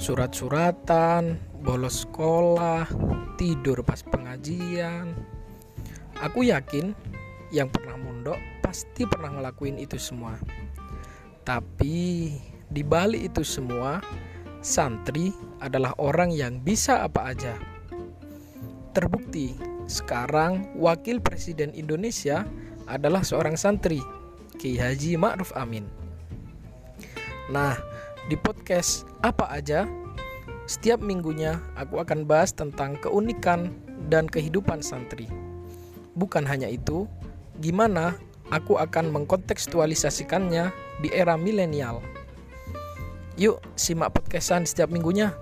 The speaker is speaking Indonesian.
surat-suratan, bolos sekolah, tidur pas pengajian. Aku yakin yang pernah mondok pasti pernah ngelakuin itu semua. Tapi di balik itu semua, santri adalah orang yang bisa apa aja. Terbukti, sekarang Wakil Presiden Indonesia adalah seorang santri, Ki Haji Ma'ruf Amin. Nah, di podcast apa aja, setiap minggunya aku akan bahas tentang keunikan dan kehidupan santri. Bukan hanya itu, gimana aku akan mengkontekstualisasikannya di era milenial. Yuk, simak podcastan setiap minggunya.